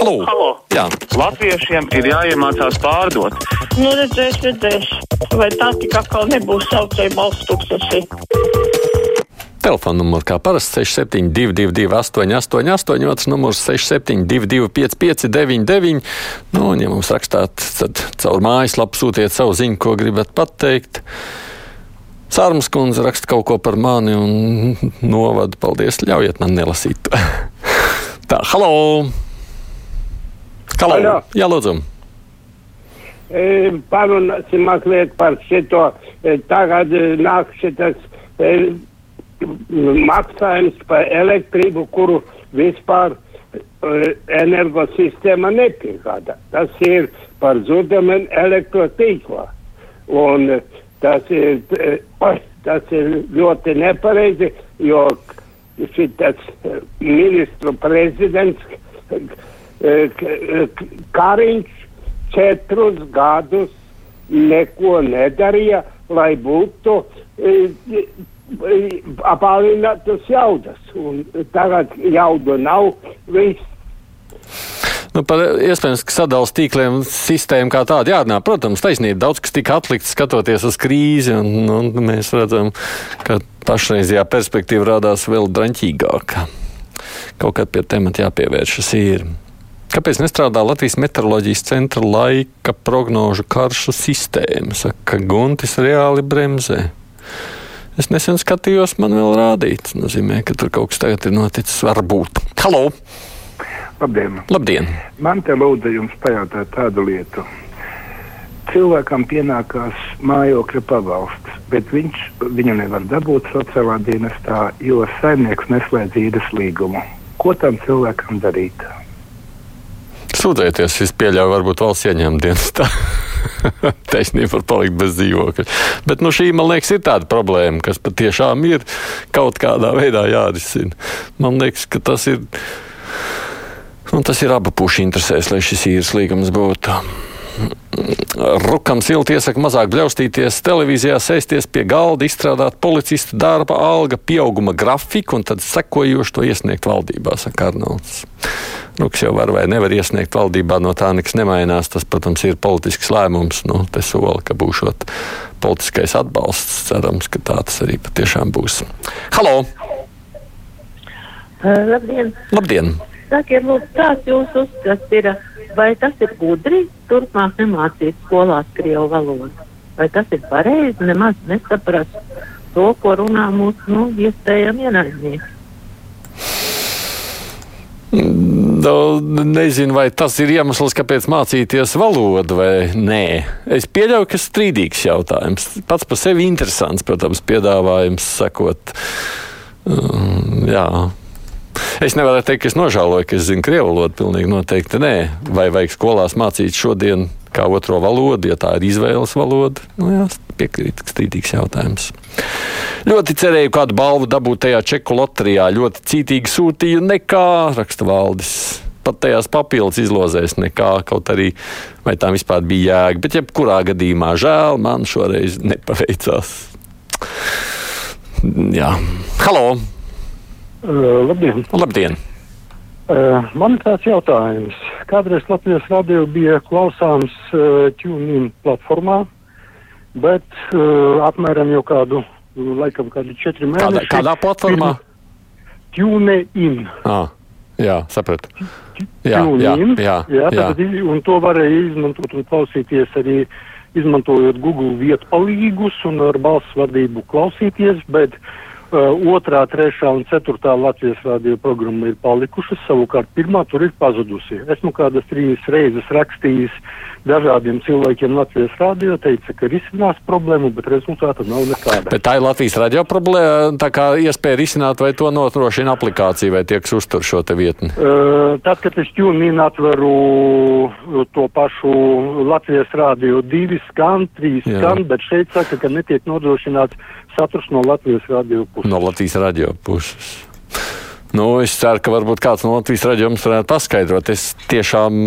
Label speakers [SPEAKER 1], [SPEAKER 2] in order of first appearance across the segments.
[SPEAKER 1] Halo!
[SPEAKER 2] Halo.
[SPEAKER 1] Jā.
[SPEAKER 2] Latviešiem ir jāiemācās pārdot.
[SPEAKER 3] Nu, redzēs, redzēs. Vai tā tik atkal nebūs saucēja balsts tūkstoši?
[SPEAKER 1] Telefona numurs kā parasti 6722, 888, otrs numurs 6722, 559, nu, un, ja mums rakstāt, tad caur mājaslapu sūtiet savu ziņu, ko gribat pateikt. Sārmas kundze raksta kaut ko par mani un novada. Paldies, ļaujiet man nelasīt. to. Tā, halo! Halo. Jā, lūdzu!
[SPEAKER 4] E, Parunāsim mazliet par šito. E, Tagad e, nāk šitas e, maksājums par elektrību, kuru vispār e, energosistēma nepiegāda. Tas ir par zudumu elektrotīklā. Un tas ir, e, tas ir ļoti nepareizi, jo šitas ministru prezidents Kariņš četrus gadus neko nedarīja, lai būtu apālinātas jaudas. Un tagad jaudu nav, viss
[SPEAKER 1] Nu, par iespējams, ka sadalījuma tīkliem sistēma kā tāda jārunā. Protams, taisnība daudz kas tika atlikts skatoties uz krīzi, un, un mēs redzam, ka pašreizajā perspektīva rādās vēl draņķīgāka. Kaut kad pie temata jāpievēršas ir. Kāpēc nestrādā Latvijas meteoroloģijas centra laika prognožu karšu sistēma? Saka, Guntis reāli bremzē. Es nesen skatījos, man vēl rādīts. Tas nozīmē, ka tur kaut kas tagad ir noticis. Varbūt. Halo!
[SPEAKER 5] Labdien!
[SPEAKER 1] Labdien!
[SPEAKER 5] Man te lūdzu jums pajautāt tādu lietu. Cilvēkam pienākās mājokļa pabalsts, bet viņš viņu nevar dabūt sociālā dienestā, jo saimnieks neslēdz īres līgumu. Ko tam cilvēkam darīt?
[SPEAKER 1] Sūdzēties, es pieļauju, varbūt valsts ieņēmuma dienestā. Taisnība var palikt bez dzīvokļa. Bet nu, šī, man liekas, ir tāda problēma, kas patiešām ir kaut kādā veidā jārisina. Man liekas, ka tas ir. Un tas ir abu pušu interesēs, lai šis īres līgums būtu. Rukams ilgi iesaka mazāk bļaustīties televīzijā, sēsties pie galda, izstrādāt policista darba, alga, pieauguma grafiku un tad sekojoši to iesniegt valdībā, saka Arnolds. Ruks jau var vai nevar iesniegt valdībā, no tā nekas nemainās. Tas, protams, ir politisks lēmums. Nu, te sola, ka būšot politiskais atbalsts. Cerams, ka tā tas arī patiešām būs. Halo!
[SPEAKER 6] Uh, labdien!
[SPEAKER 1] Labdien!
[SPEAKER 6] Sakiet, lūdzu, kāds jūs uzskats ir, vai tas ir gudri turpmāk nemācīt skolās krievu valodu? Vai tas ir pareizi nemaz nesaprast to, ko runā mūsu, nu, iespējami ienaidnieki?
[SPEAKER 1] Nu, nezinu, vai tas ir iemesls, kāpēc mācīties valodu vai nē. Es pieļauju, ka strīdīgs jautājums. Pats par sevi interesants, protams, piedāvājums sakot. Um, jā. Es nevaru teikt, ka es nožēloju, ka es zinu krievu valodu. Pilnīgi noteikti nē. Vai vajag skolās mācīt šodien kā otro valodu, ja tā ir izvēles valoda? Nu, jā, piekrīt, strīdīgs jautājums. Ļoti cerēju kādu balvu dabūt tajā čeku loterijā. Ļoti cītīgi sūtīju nekā, raksta valdis. Pat tajās papildus izlozēs nekā, kaut arī vai tā vispār bija jēga. Bet, jebkurā gadījumā, žēl, man šoreiz nepaveicās. Jā, halo!
[SPEAKER 7] Uh, labdien!
[SPEAKER 1] Labdien.
[SPEAKER 7] Uh, man ir tāds jautājums. Kādreiz Latvijas radio bija klausāms uh, TuneIn platformā, bet uh, apmēram jau kādu, laikam, kādi četri
[SPEAKER 1] Kādā,
[SPEAKER 7] mēneši.
[SPEAKER 1] kādā platformā?
[SPEAKER 7] TuneIn.
[SPEAKER 1] Ah, jā, sapratu. Jā, jā, jā,
[SPEAKER 7] jā,
[SPEAKER 1] jā.
[SPEAKER 7] un to varēja izmantot un klausīties arī izmantojot Google vietu palīgus un ar balss vadību klausīties, bet uh, otrā, trešā un ceturtā Latvijas radio programma ir palikušas, savukārt pirmā tur ir pazudusi. Esmu kādas trīs reizes rakstījis dažādiem cilvēkiem Latvijas radio, teica, ka risinās problēmu, bet rezultāta nav nekāda.
[SPEAKER 1] Bet tā ir Latvijas radio problēma. Tā kā iespēja risināt, vai to nodrošina aplikācija, vai tiek uztur šo te vietni.
[SPEAKER 7] Uh, tad, kad es ķūnīnu atveru uh, to pašu Latvijas rādio, divi skan, trīs
[SPEAKER 1] Jā.
[SPEAKER 7] skan, bet šeit saka, ka netiek nodrošināts saturs no Latvijas rādio puses.
[SPEAKER 1] No Latvijas radio puses. Nu, es ceru, ka varbūt kāds no Latvijas radio mums varētu paskaidrot. Es tiešām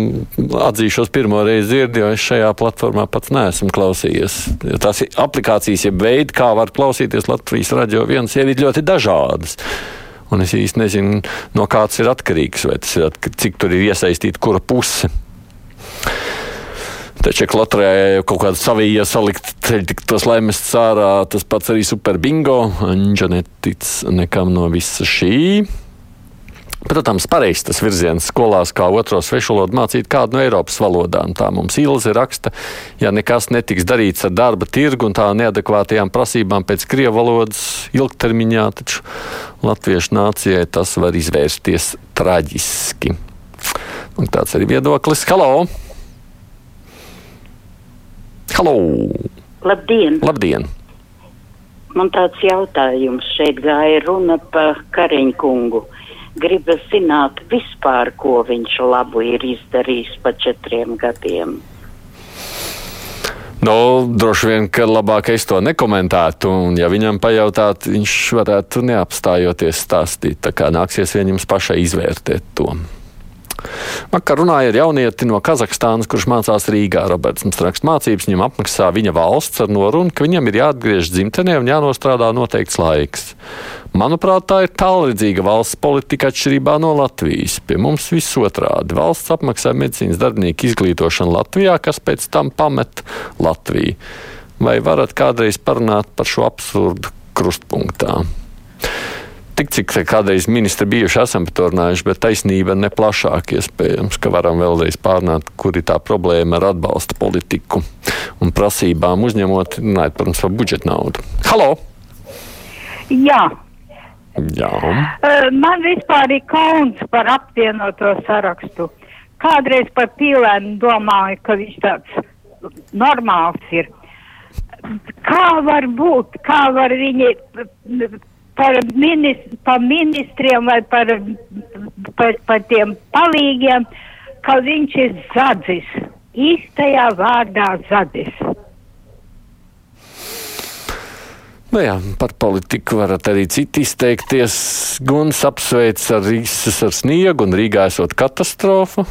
[SPEAKER 1] atzīšos pirmo reizi dzirdu, jo es šajā platformā pats neesmu klausījies. Jo tās aplikācijas, jeb veidi, kā var klausīties Latvijas radio, viens ir ļoti dažādas. Un es īsti nezinu, no kāds ir atkarīgs, vai tas ir cik tur ir iesaistīta kura puse. Taču, ja klotrē kaut kāda savi iesalikt, ceļ tos laimests ārā, tas pats arī super bingo. Anģa netic nekam no visa šī. Protams, pareizs tas virziens skolās, kā otro svešu valodu mācīt kādu no Eiropas valodām. Tā mums Ilze raksta, ja nekas netiks darīts ar darba tirgu un tā neadekvātajām prasībām pēc krievu valodas ilgtermiņā, taču latviešu nācijai tas var izvērsties traģiski. Un tāds arī viedoklis. Halo! Halo!
[SPEAKER 8] Labdien!
[SPEAKER 1] Labdien!
[SPEAKER 8] Man tāds jautājums šeit gāja runa par Kariņu kungu. Gribu zināt vispār, ko viņš labu ir izdarījis pa četriem gadiem.
[SPEAKER 1] Nu, droši vien, ka labāk es to nekomentētu, un ja viņam pajautāt, viņš varētu neapstājoties stāstīt. Tā kā nāksies viņam pašai izvērtēt to. Vakar runāja ar jaunieti no Kazahstānas, kurš mācās Rīgā. Roberts mums raksta mācības, viņam apmaksā viņa valsts ar norunu, ka viņam ir jāatgriež dzimtenē un jānostrādā noteikts laiks. Manuprāt, tā ir tālredzīga valsts politika atšķirībā no Latvijas. Pie mums viss otrādi. Valsts apmaksā medicīnas darbinieku izglītošanu Latvijā, kas pēc tam pamet Latviju. Vai varat kādreiz parunāt par šo absurdu krustpunktā? Tik cik kādreiz ministri bijuši esam par to runājuši, bet taisnība ne plašāk iespējams, ka varam vēlreiz pārnāt, kur ir tā problēma ar atbalsta politiku un prasībām uzņemot, runājot, protams, par budžeta naudu. Halo!
[SPEAKER 3] Jā.
[SPEAKER 1] Jā.
[SPEAKER 3] Man vispār ir kauns par apvienoto sarakstu. Kādreiz par pīlēnu domāju, ka viņš tāds normāls ir. Kā var būt, kā var viņi par, minist, par ministriem vai par, par, par tiem palīgiem, ka viņš ir zadzis. Īstajā vārdā zadzis.
[SPEAKER 1] Nu jā, par politiku varat arī citi izteikties. Guns apsveic ar Rīgas ar sniegu un Rīgā esot katastrofu.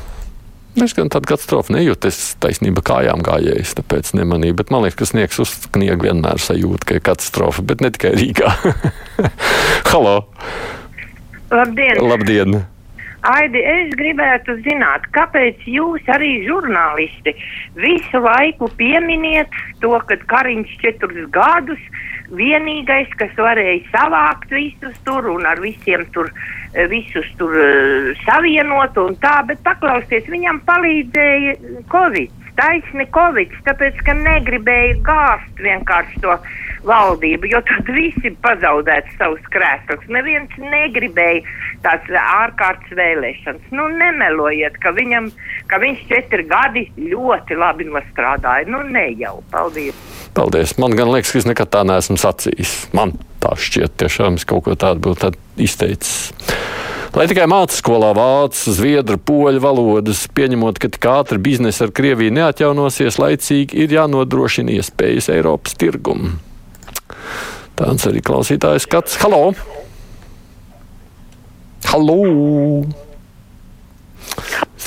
[SPEAKER 1] Es gan tādu katastrofu nejūtu, es taisnība kājām gājējis, tāpēc nemanīju. Bet man liekas, ka sniegs uz kniegu vienmēr sajūta, ka ir katastrofa, bet ne tikai Rīgā. Halo!
[SPEAKER 9] Labdien!
[SPEAKER 1] Labdien!
[SPEAKER 9] Aidi, es gribētu zināt, kāpēc jūs arī žurnālisti visu laiku pieminiet to, ka Kariņš četrus gadus vienīgais, kas varēja savākt visus tur un ar visiem tur uh, visus tur uh, savienot un tā, bet paklausties, viņam palīdzēja Covid, taisni Covid, tāpēc, ka negribēja gāzt vienkārši to valdību, jo tad visi pazaudētu savus krēslus. Neviens negribēja tās ārkārtas vēlēšanas. Nu, nemelojiet, ka, viņam, ka viņš četri gadi ļoti labi nostrādāja. Nu, ne jau. Paldies!
[SPEAKER 1] Paldies! Man liekas, ka es nekad tā neesmu sacījis. Man tā šķiet, tiešām es kaut ko tādu būtu izteicis. Lai tikai mācītu skolā vācu, zviedru, poļu valodas, pieņemot, ka tik ātri biznesa ar Krieviju neatjaunosies, laicīgi ir jānodrošina iespējas Eiropas tirgumu. Tāds arī klausītājs skats. Halo! Halo!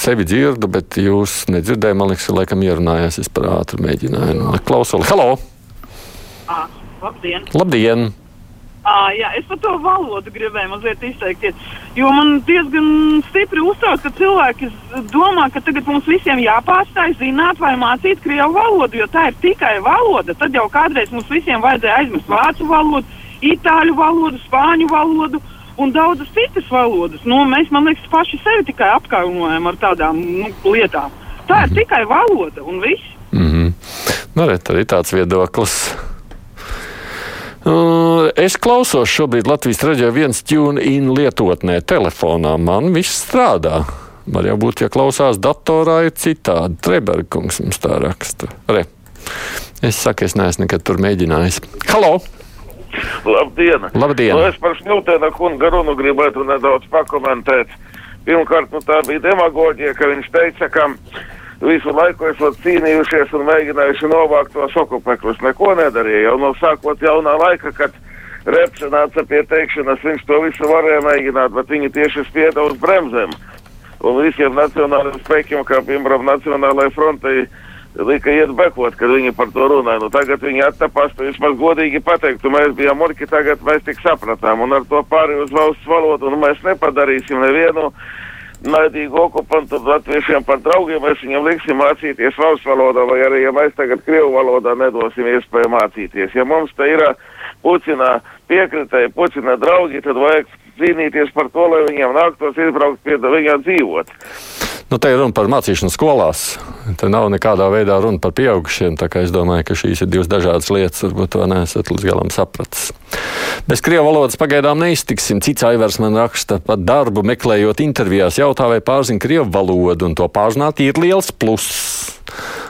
[SPEAKER 1] Sevi dzirdu, bet jūs nedzirdējāt. Man liekas, ka laikam ierunājās. Es par ātru mēģināju. Klausuli. Halo!
[SPEAKER 10] À, labdien!
[SPEAKER 1] Labdien!
[SPEAKER 10] À, jā, es par to valodu gribēju mazliet izteikties. Jo man diezgan stipri uztrauc, ka cilvēki domā, ka tagad mums visiem jāpārstāj zināt vai mācīt krievu valodu, jo tā ir tikai valoda. Tad jau kādreiz mums visiem vajadzēja aizmirst vācu valodu, itāļu valodu, spāņu valodu un daudzas citas valodas. Nu, mēs, man liekas, paši sevi tikai apkaunojam ar tādām nu, lietām. Tā ir tikai valoda un viss.
[SPEAKER 1] Mm -hmm. Nu, re, arī tāds viedoklis. Uh, es klausos šobrīd Latvijas raidījā viens tune-in lietotnē, telefonā. Man viss strādā. Var jau būt, ja klausās datorā, ir citādi. Treberkungs mums tā raksta. Re. Es saku, es neesmu nekad tur mēģinājis. Halo!
[SPEAKER 11] Labdien!
[SPEAKER 1] Labdien.
[SPEAKER 11] Nu, es par Smiltēna kunga runu gribētu nedaudz pakomentēt. Pirmkārt, nu, tā bija demagoģija, ka viņš teica, ka visu laiku esat cīnījušies un mēģinājuši novākt tos okupekļus. Neko nedarīja jau no sākot jaunā laika, kad reps nāca pie teikšanas, viņš to visu varēja mēģināt, bet viņi tieši spieda uz bremzēm. Un visiem nacionālajiem spēkiem, kā piemēram Nacionālajai frontei, lika iet bekot, kad viņi par to runāja. Nu, tagad viņi attapās, tu vismaz godīgi pateiktu, mēs bijām murki, tagad mēs tik sapratām, un ar to pārēj uz valsts valodu, un mēs nepadarīsim nevienu naidīgu okupantu latviešiem par draugiem, mēs viņam liksim mācīties valsts valodā, vai arī, ja mēs tagad krievu valodā nedosim iespēju mācīties. Ja mums te ir pucinā piekritēji, pucinā draugi, tad vajag cīnīties par to, lai viņiem nāktos izbraukt pie viņiem dzīvot.
[SPEAKER 1] Nu, te ir runa par mācīšanu skolās. Te nav nekādā veidā runa par pieaugušiem. Es domāju, ka šīs ir divas dažādas lietas. Varbūt to neesat līdz galam sapratis. Bez krievu valodas pagaidām neiztiksim. Cits aivars man raksta par darbu, meklējot intervijās, jautā, vai pārzina krievu valodu, un to pārzināt ir liels pluss.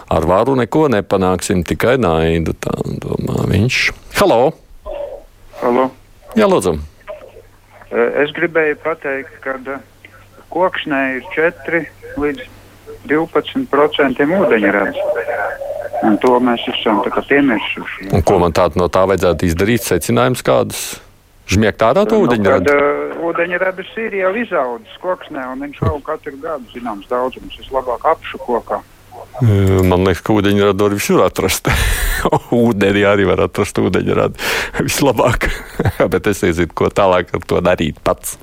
[SPEAKER 1] Ar varu neko nepanāksim, tikai naidu. Tā domā viņš. Halo!
[SPEAKER 12] Halo.
[SPEAKER 1] Jā, lūdzu!
[SPEAKER 12] Es gribēju pateikt, ka kokšnē ir 4 līdz 12% ūdeņrads. Un to mēs esam piemirsuši.
[SPEAKER 1] Un ko man tādu no tā vajadzētu izdarīt? Secinājums kādus? Žmiegt ārā to ūdeņradu?
[SPEAKER 12] Nu, uh, ūdeņradus ir jau izaudzis koksnē, un viņš jau katru gadu zināms daudzums. Vislabāk apšu kokā.
[SPEAKER 1] Man liekas, ka ūdeņradu var visur atrast. Ūdenī arī var atrast ūdeņradu. Vislabāk. Bet es nezinu, ko tālāk ar to darīt pats.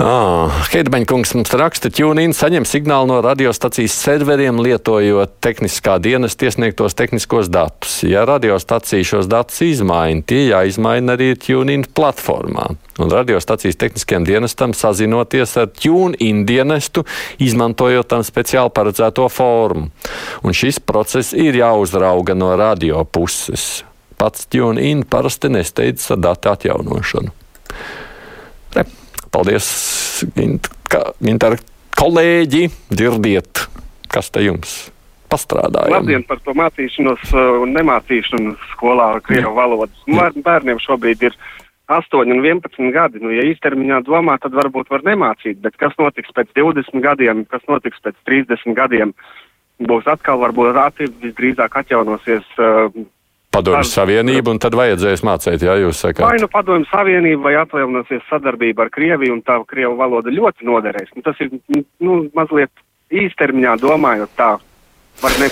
[SPEAKER 1] Ah, Heidmaņkungs mums raksta, ka Junīna saņem signālu no radiostacijas serveriem, lietojot tehniskā dienas tiesniegtos tehniskos datus. Ja radiostacija šos datus izmaina, tie jāizmaina arī Junīna platformā. Un radiostacijas tehniskajam dienestam sazinoties ar Junīna dienestu, izmantojot tam speciāli paredzēto formu. Un šis process ir jāuzrauga no radio puses. Pats Junīna parasti nesteidz ar datu atjaunošanu. Re. Paldies, Ginter, kolēģi, dzirdiet, kas te jums pastrādāja.
[SPEAKER 13] Labdien par to mācīšanos un nemācīšanu skolā ar krievu valodas. Bērniem šobrīd ir 8 un 11 gadi. Nu, ja īstermiņā domā, tad varbūt var nemācīt, bet kas notiks pēc 20 gadiem, kas notiks pēc 30 gadiem, būs atkal varbūt rāti visdrīzāk atjaunosies. Uh,
[SPEAKER 1] Padomju Savienību, un tad vajadzēs mācīt, jā, jūs sakāt.
[SPEAKER 13] Vai nu Padomju Savienība, vai atjaunosies sadarbība ar Krieviju, un tā Krievu valoda ļoti noderēs. Nu, tas ir, nu, mazliet īstermiņā domājot tā, var ne.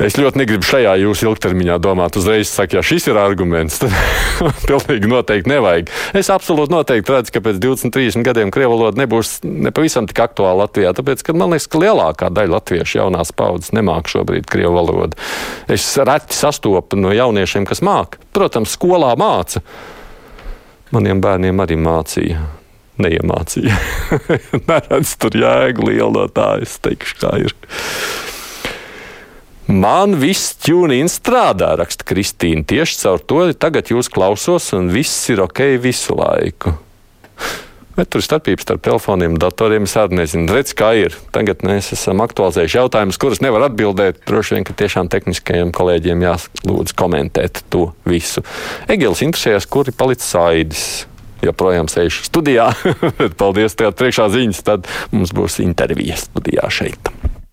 [SPEAKER 1] Es ļoti negribu šajā jūsu ilgtermiņā domāt. Uzreiz saku, ja šis ir arguments, tad pilnīgi noteikti nevajag. Es absolūti noteikti redzu, ka pēc 20, 30 gadiem krievu valoda nebūs nepavisam tik aktuāla Latvijā. Tāpēc, ka man liekas, ka lielākā daļa latviešu jaunās paudzes nemāk šobrīd krievu valodu. Es reti sastopu no jauniešiem, kas māk. Protams, skolā māca. Maniem bērniem arī mācīja neiemācīja. Neredz tur jēgu lielu no tā, es teikšu, kā ir. Man viss ķūnīns strādā, raksta Kristīna. Tieši caur to tagad jūs klausos, un viss ir ok visu laiku. Bet tur ir starpības starp telefoniem un datoriem. Es arī nezinu, redz, kā ir. Tagad mēs esam aktualizējuši jautājumus, kurus nevar atbildēt. Droši vien, ka tiešām tehniskajiem kolēģiem jālūdz komentēt to visu. Egils interesējas, kur ir palicis Aidis. Joprojām sēž studijā. Paldies, tev priekšā ziņas. Tad mums būs intervija studijā šeit.